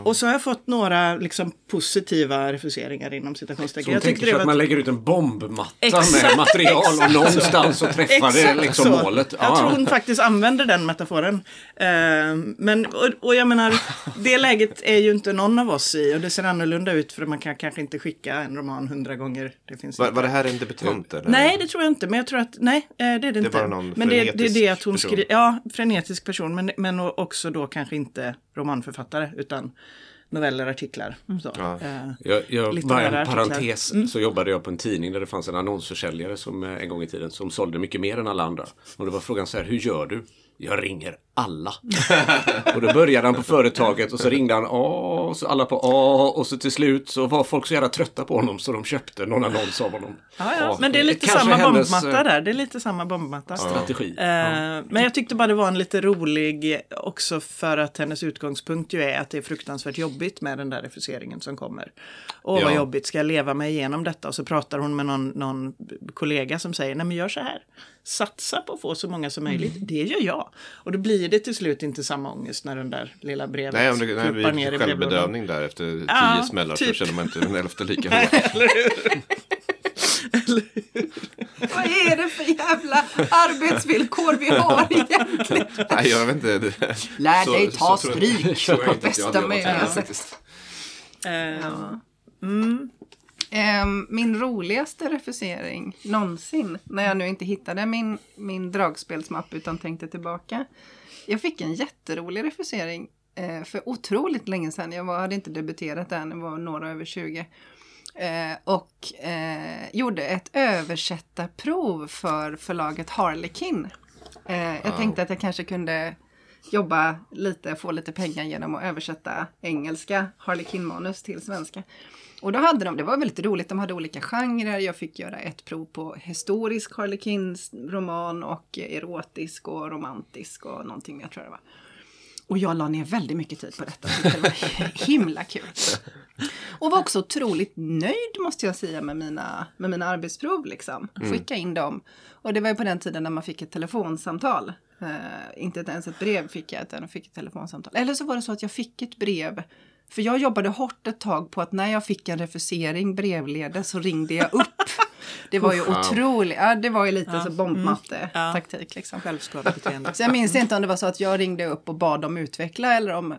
Och så har jag fått några liksom, positiva refuseringar inom citationstecken. Hon Jag tänker sig det att var man lägger ut en bombmatta Exakt, med material och någonstans så träffar det liksom så. målet. Jag Ja. tror hon faktiskt använder den metaforen. Eh, men, och, och jag menar, det läget är ju inte någon av oss i och det ser annorlunda ut för man kan kanske inte skicka en roman hundra gånger. Det finns Var, inte. var det här en debutant? Eller? Nej, det tror jag inte. Men jag tror att, nej, eh, det är det, inte. bara någon men det, det är det att hon person. skriver, ja, frenetisk person, men, men också då kanske inte romanförfattare, utan noveller, artiklar. Så. Ja. Eh, Jag, jag, bara en artiklar. parentes så jobbade jag på en tidning där det fanns en annonsförsäljare som eh, en gång i tiden som sålde mycket mer än alla andra. Och det var frågan så här, hur gör du? Jag ringer alla. och då började han på företaget och så ringde han A och så alla på A och så till slut så var folk så jävla trötta på honom så de köpte någon annons av honom. ja, ja. Men det är lite kanske samma hennes, bombmatta eh, där. Det är lite samma bombmatta. Strategi. Eh, Men jag tyckte bara det var en lite rolig också för att hennes utgångspunkt ju är att det är fruktansvärt jobbigt med den där refuseringen som kommer. Åh vad Ja. jobbigt, ska jag leva mig igenom detta? Och så pratar hon med någon, någon kollega som säger, nej men gör så här. Satsa på att få så många som möjligt. Det gör jag. Och då blir det till slut inte samma ångest när den där lilla brevet Nej, om det, nej, pluppar ner i brevlådan. självbedövning där efter tio Ja, smällar så typ. känner man inte den elfte lika hårt. Vad är det för jävla arbetsvillkor vi har egentligen? Nej, jag vet inte. Det, Lär så- dig ta så stryk på bästa möjliga sätt. Eh, Ehm, min roligaste refusering någonsin, när jag nu inte hittade min, min dragspelsmapp utan tänkte tillbaka. Jag fick en jätterolig refusering eh, för otroligt länge sedan. Jag var, hade inte debuterat än, jag var några över 20. Eh, och eh, gjorde ett översättarprov för förlaget Harlequin. Eh, jag tänkte att jag kanske kunde jobba lite, få lite pengar genom att översätta engelska Harlequin-manus till svenska. Och då hade de, det var väldigt roligt, de hade olika genrer. Jag fick göra ett prov på historisk Harlequins roman och erotisk och romantisk och någonting mer tror jag det var. Och jag la ner väldigt mycket tid på detta. Det var himla kul. Och var också otroligt nöjd måste jag säga med mina, med mina arbetsprov. Liksom. Skicka in dem. Och det var ju på den tiden när man fick ett telefonsamtal. Eh, inte ens ett brev fick jag, utan jag fick ett telefonsamtal. Eller så var det så att jag fick ett brev. För jag jobbade hårt ett tag på att när jag fick en refusering brevledes så ringde jag upp. Det var ju otroligt, ja det var ju lite så bombmatte-taktik liksom. Självskadebeteende. Så jag minns inte om det var så att jag ringde upp och bad dem utveckla eller om eh,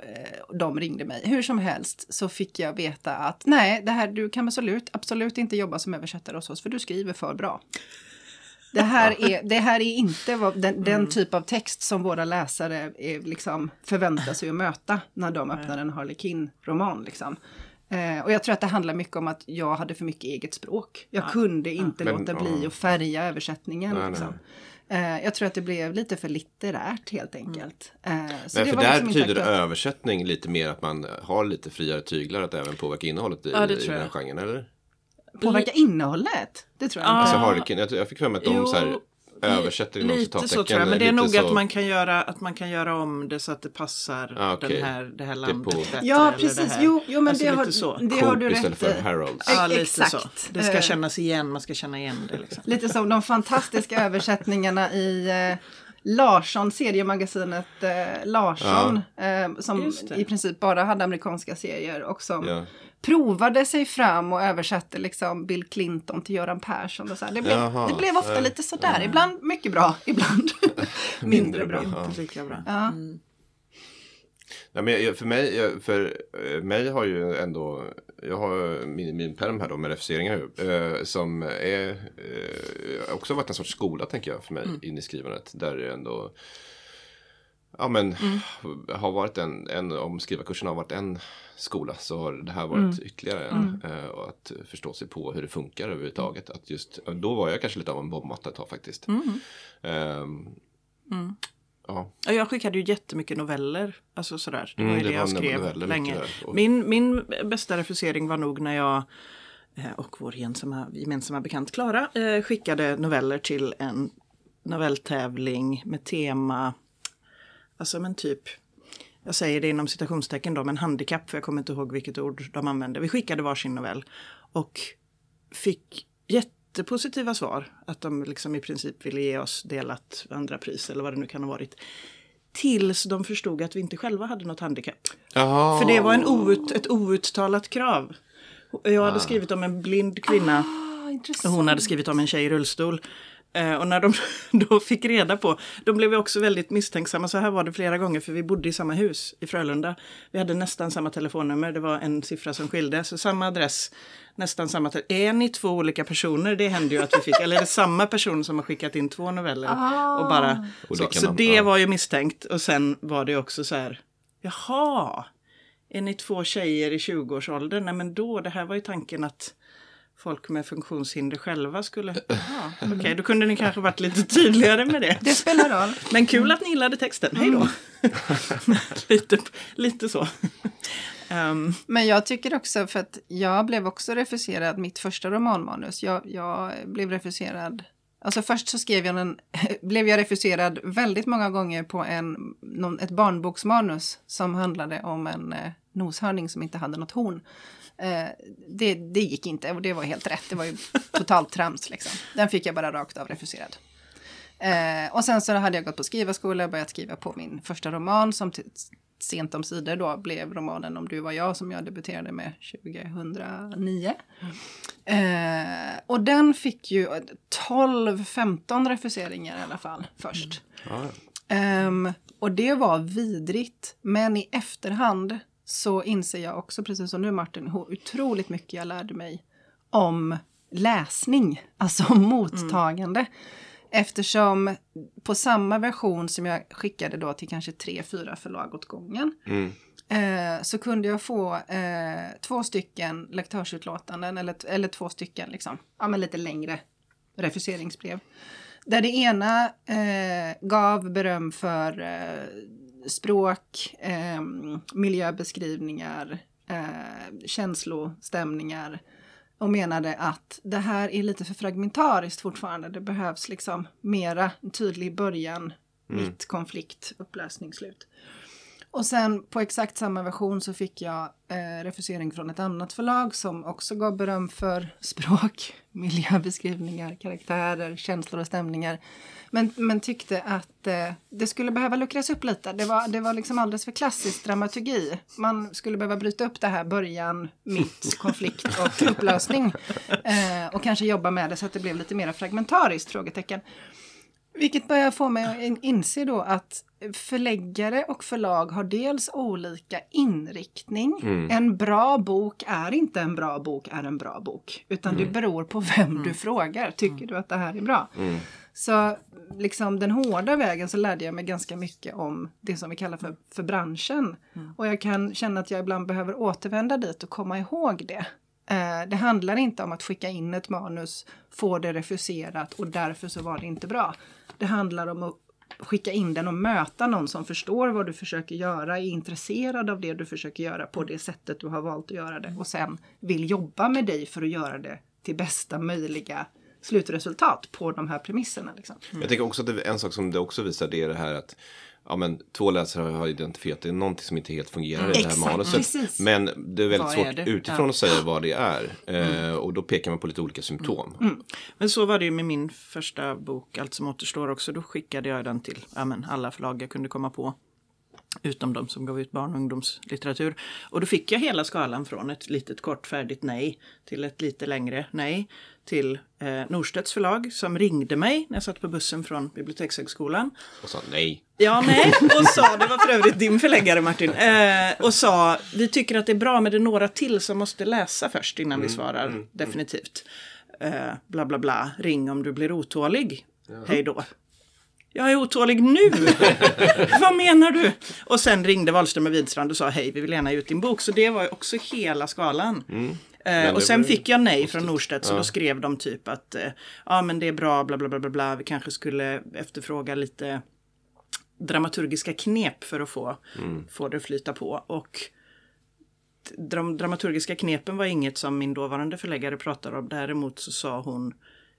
de ringde mig. Hur som helst så fick jag veta att nej, det här, du kan absolut, absolut inte jobba som översättare hos oss för du skriver för bra. Det här är, det här är inte vad, den, den typ av text som våra läsare är, liksom, förväntar sig att möta när de öppnar en Harlequin-roman. Liksom. Eh, och jag tror att det handlar mycket om att jag hade för mycket eget språk. Jag kunde inte Men, låta ja. bli att färga översättningen. Nej, nej. liksom. Eh, jag tror att det blev lite för litterärt helt enkelt. Eh, så Nej, det för var där liksom betyder översättning lite mer att man har lite friare tyglar att även påverka innehållet i, Ja, i den jag. genren, eller? Påverka innehållet? Det tror jag Ja. inte. Alltså Harlequin, jag, jag fick för mig att de Jo, så här, översätter inom Lite så tror jag, men det är nog så- att man, kan göra, att man kan göra om det så att det passar Ah, okej. den här, det här Det är landet på- bättre. Ja, precis. Det. Jo, jo men Alltså det, har, så. det har du istället rätt för i. Harolds. Ja, lite Exakt. så. Det ska Eh, kännas igen, man ska känna igen det. Liksom. Lite som de fantastiska översättningarna i eh, Larsson, seriemagasinet eh, Larsson. Eh, som det. i princip bara hade amerikanska serier och som Ja. Provade sig fram och översatte liksom Bill Clinton till Göran Persson. Och så här. Det, blev, Jaha, det blev ofta ja. lite sådär. Ibland mycket bra, ibland mindre bra. Ja. Inte lika bra. Ja. Nej, men för mig, för eh, mig har ju ändå, jag har min, min perm här då med refuseringar eh, som är eh, också varit en sorts skola tänker jag för mig in i skrivandet. Där det ändå, ja men, har varit en, en, om skrivarkursen har varit en skola så har det här varit ytterligare en. Eh, och att förstå sig på hur det funkar överhuvudtaget. Att just, då var jag kanske lite av en bombmatta ett tag faktiskt. Ehm, Ja, Ja, Jag skickade ju jättemycket noveller. Alltså sådär. Det var Mm, ju det det, jag skrev länge. Och- Min, min bästa refusering var nog när jag eh, och vår gemensamma, gemensamma bekant Klara eh, skickade noveller till en novelltävling med tema alltså men typ, jag säger det inom citationstecken då, men handikapp, för jag kommer inte ihåg vilket ord de använde. Vi skickade varsin novell och fick jättepositiva svar. Att de liksom i princip ville ge oss delat andra pris eller vad det nu kan ha varit. Tills de förstod att vi inte själva hade något handikapp. Jaha. För det var en out, ett outtalat krav. Jag hade skrivit om en blind kvinna Ah, hon hade skrivit om en tjej i rullstol. Eh, och när de då fick reda på, de blev också väldigt misstänksamma. Så här var det flera gånger för vi bodde i samma hus i Frölunda. Vi hade nästan samma telefonnummer, det var en siffra som skilde. Så samma adress, nästan samma. Är ni två olika personer? Det hände ju att vi fick, eller är det samma person som har skickat in två noveller? Och bara, Och det så så de- det var ju misstänkt. Och sen var det också så här, jaha, är ni två tjejer i 20-årsåldern? Nej men då, det här var ju tanken att folk med funktionshinder själva skulle... Jaha, Okej, då kunde ni kanske varit lite tydligare med det. Det spelar roll. Men kul att ni gillade texten, hej då! lite, lite så. Ehm, Men jag tycker också, för att jag blev också refuserad, mitt första romanmanus, jag, jag blev refuserad Alltså först så skrev jag en, blev jag refuserad väldigt många gånger på en, någon, ett barnboksmanus som handlade om en eh, noshörning som inte hade något horn. Eh, det, det gick inte och det var helt rätt. Det var ju totalt trams liksom. Den fick jag bara rakt av refuserad. Eh, och sen så hade jag gått på skrivarskola och börjat skriva på min första roman som sent om sidor då blev romanen Om du var jag som jag debuterade med 2009. Eh, och den fick ju 12-15 refuseringar i alla fall först. Ehm, och det var vidrigt. Men i efterhand så inser jag också, precis som du Martin, hur otroligt mycket jag lärde mig om läsning, alltså om mottagande. Eftersom på samma version som jag skickade då till kanske tre, fyra förlag åt gången. Eh, så kunde jag få eh, två stycken lektörsutlåtanden eller, eller två stycken liksom, ja men lite längre refuseringsbrev. Där det ena eh, gav beröm för eh, språk, eh, miljöbeskrivningar, eh, känslostämningar och menade att det här är lite för fragmentariskt fortfarande. Det behövs liksom mera tydlig början, mitt, konflikt, upplösning, slut. Och sen på exakt samma version så fick jag eh, refusering från ett annat förlag som också gav beröm för språk, miljöbeskrivningar, karaktärer, känslor och stämningar. Men, men tyckte att eh, det skulle behöva luckras upp lite. Det var, det var liksom alldeles för klassisk dramaturgi. Man skulle behöva bryta upp det här början, mitt, konflikt och upplösning. Eh, och kanske jobba med det så att det blev lite mer fragmentariskt, frågetecken. Vilket börjar få mig att in- inse då att förläggare och förlag har dels olika inriktning. En bra bok är inte en bra bok är en bra bok. Utan det beror på vem du frågar. Tycker du att det här är bra? Så liksom den hårda vägen så lärde jag mig ganska mycket om det som vi kallar för, för branschen. Och jag kan känna att jag ibland behöver återvända dit och komma ihåg det. Eh, det handlar inte om att skicka in ett manus, få det refuserat och därför så var det inte bra. Det handlar om att skicka in den och möta någon som förstår vad du försöker göra, är intresserad av det du försöker göra på det sättet du har valt att göra det och sen vill jobba med dig för att göra det till bästa möjliga slutresultat på de här premisserna. Liksom. Jag tänker också att det, en sak som det också visar det är det här att ja, men, två läsare har identifierat det är någonting som inte helt fungerar i det här Exakt, manuset. precis. Men det är väldigt Vad är svårt det? utifrån Ja. att säga vad det är. Eh, och då pekar man på lite olika symptom. Men så var det ju med min första bok, Allt som återstår också. Då skickade jag den till ja, alla förlag jag kunde komma på. Utom de som gav ut barn och ungdomslitteratur. Och då fick jag hela skalan från ett litet kort färdigt nej till ett lite längre nej. Till eh, Norstedts förlag som ringde mig när jag satt på bussen från Bibliotekshögskolan. Och sa nej. Ja, nej. Och sa, det var för övrigt din förläggare Martin, eh, och sa vi tycker att det är bra men det är några till som måste läsa först innan vi svarar definitivt. Eh, bla bla bla, ring om du blir otålig. Hej då. Jag är otålig nu! Vad menar du? Och sen ringde Wahlström och Widstrand och sa hej, vi vill gärna ge ut din bok. Så det var också hela skalan. Eh, det och sen fick jag nej från Norstedt så då skrev de typ att eh, ja men det är bra bla bla bla bla bla vi kanske skulle efterfråga lite dramaturgiska knep för att få, få det att flyta på. Och de dramaturgiska knepen var inget som min dåvarande förläggare pratade om. Däremot så sa hon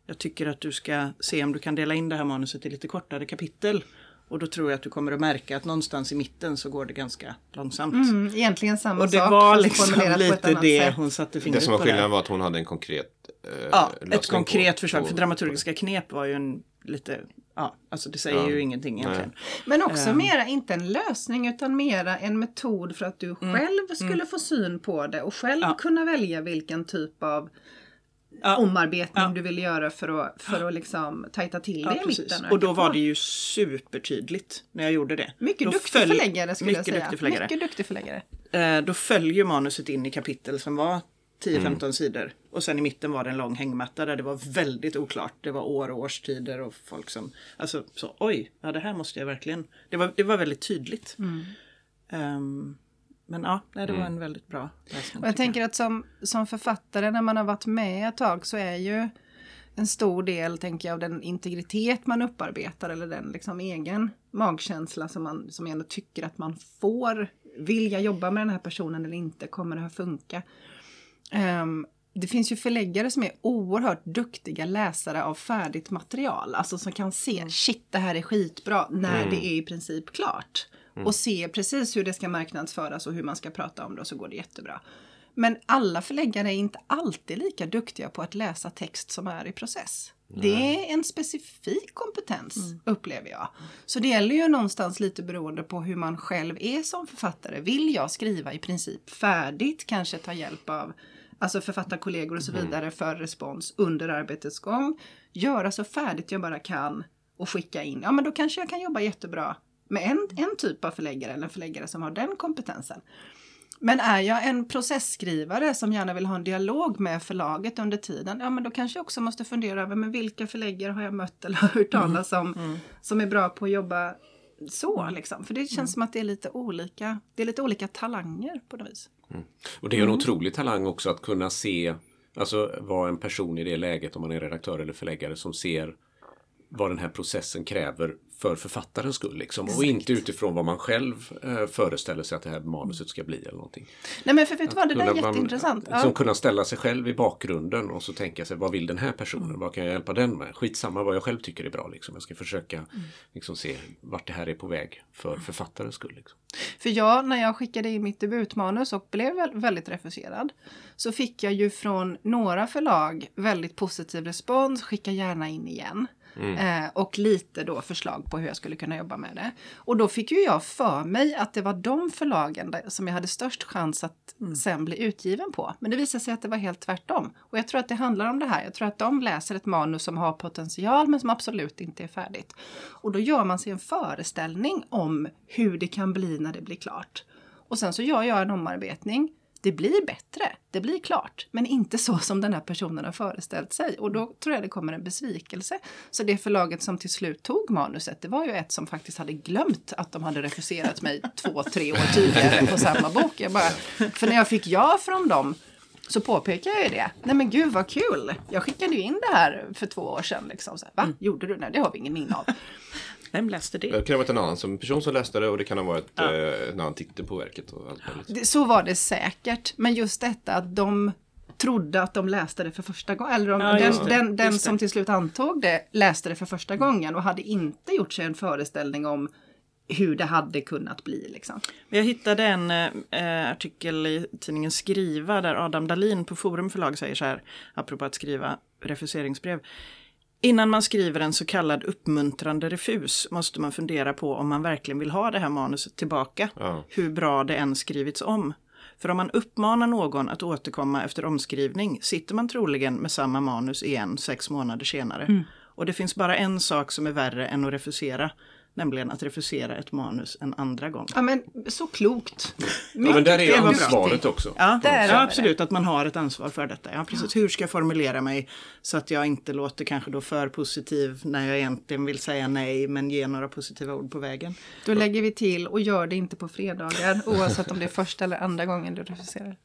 jag tycker att du ska se om du kan dela in det här manuset i lite kortare kapitel. Och då tror jag att du kommer att märka att någonstans i mitten så går det ganska långsamt. Mm, egentligen samma Och det sak. var liksom på lite det sätt. hon satte Det fingret som var på. skillnaden var att hon hade en konkret eh, Ja, ett konkret på- förslag. på- För dramaturgiska knep var ju en lite, ja, alltså det säger Ja. ju ingenting egentligen. Men också Ehm. mera, inte en lösning utan mera en metod för att du själv skulle få syn på det och själv Mm. Ja. kunna välja vilken typ av Ja. omarbetning Ja. du vill göra för att, för att liksom tajta till det Ja, i precis. mitten. Och då öka var det ju supertydligt när jag gjorde det. Mycket då duktig följ- förläggare skulle mycket jag säga. Duktig förläggare. Mycket duktig förläggare. Eh, då följer manuset in i kapitel som var 10-15 Mm. sidor. Och sen i mitten var det en lång hängmatta där det var väldigt oklart. Det var år och årstider och folk som... Alltså så oj, ja det här måste jag verkligen... Det var, det var väldigt tydligt. Mm. Ehm, men ja, nej, det Mm. var en väldigt bra läsning. Och jag tänker att som, som författare när man har varit med ett tag så är ju en stor del, tänker jag, av den integritet man upparbetar eller den liksom egen magkänsla som man som ändå tycker att man får. Vill jag jobba med den här personen eller inte? Kommer det här funka? Ehm, det finns ju förläggare som är oerhört duktiga läsare av färdigt material. Alltså som kan se, shit det här är skitbra när det är i princip klart. Och se precis hur det ska marknadsföras och hur man ska prata om det och så går det jättebra. Men alla förläggare är inte alltid lika duktiga på att läsa text som är i process. Det är en specifik kompetens upplever jag. Så det gäller ju någonstans lite beroende på hur man själv är som författare. Vill jag skriva i princip färdigt, kanske ta hjälp av alltså författarkollegor och så vidare för respons under arbetets gång. Göra så färdigt jag bara kan och skicka in. Ja men då kanske jag kan jobba jättebra med en, en typ av förläggare eller en förläggare som har den kompetensen. Men är jag en processskrivare som gärna vill ha en dialog med förlaget under tiden, ja men då kanske jag också måste fundera över men vilka förläggare har jag mött eller har hört talas om som är bra på att jobba så liksom. För det känns som att det är lite olika, det är lite olika talanger på något vis. Och det är en otrolig talang också att kunna se, alltså vara en person i det läget om man är redaktör eller förläggare som ser vad den här processen kräver för författarens skull. Liksom. Och inte utifrån vad man själv eh, föreställer sig att det här manuset ska bli eller någonting. Nej men för vet du vad, det där är Kunna- man- jätteintressant. Som Ja. kunna ställa sig själv i bakgrunden och så tänka sig vad vill den här personen? Vad kan jag hjälpa den med? Skitsamma vad jag själv tycker är bra. Liksom. Jag ska försöka liksom, se vart det här är på väg för författarens skull. Liksom. För jag, när jag skickade in mitt debutmanus och blev väl- väldigt refuserad, så fick jag ju från några förlag väldigt positiv respons, skicka gärna in igen. Eh, och lite då förslag på hur jag skulle kunna jobba med det. Och då fick ju jag för mig att det var de förlagen där, som jag hade störst chans att sen bli utgiven på. Men det visade sig att det var helt tvärtom. Och jag tror att det handlar om det här. Jag tror att de läser ett manus som har potential men som absolut inte är färdigt. Och då gör man sig en föreställning om hur det kan bli när det blir klart. Och sen så gör jag en omarbetning. Det blir bättre, det blir klart, men inte så som den här personen har föreställt sig. Och då tror jag det kommer en besvikelse. Så det förlaget som till slut tog manuset, det var ju ett som faktiskt hade glömt att de hade refuserat mig två, tre år tidigare på samma bok. Jag bara, för när jag fick ja från dem så påpekar jag ju det. Nej men gud vad kul! Jag skickade ju in det här för två år sedan. Liksom. Så, här, Va? Gjorde du? Nej, det har vi ingen minne av. Vem läste det? Det kan ha varit en annan som, person som läste det och det kan ha varit eh, en annan titel på verket. Och allt möjligt. Så var det säkert. Men just detta att de trodde att de läste det för första gången. Eller om, Ja, den, det, den, den som till slut antog det läste det för första gången och hade inte gjort sig en föreställning om hur det hade kunnat bli. Liksom. Jag hittade en eh, artikel i tidningen Skriva där Adam Dahlin på Forum förlag säger så här, apropå att skriva refuseringsbrev. Innan man skriver en så kallad uppmuntrande refus måste man fundera på om man verkligen vill ha det här manuset tillbaka, Ja. hur bra det än skrivits om. För om man uppmanar någon att återkomma efter omskrivning sitter man troligen med samma manus igen sex månader senare. Och det finns bara en sak som är värre än att refusera, nämligen att refusera ett manus en andra gång. Ja men så klokt. Ja, men där är ansvaret också. Ja, ja absolut, att man har ett ansvar för detta. Ja, precis. Hur ska jag formulera mig så att jag inte låter kanske då för positiv när jag egentligen vill säga nej, men ge några positiva ord på vägen. Då lägger vi till och gör det inte på fredagar oavsett om det är första eller andra gången du refuserar.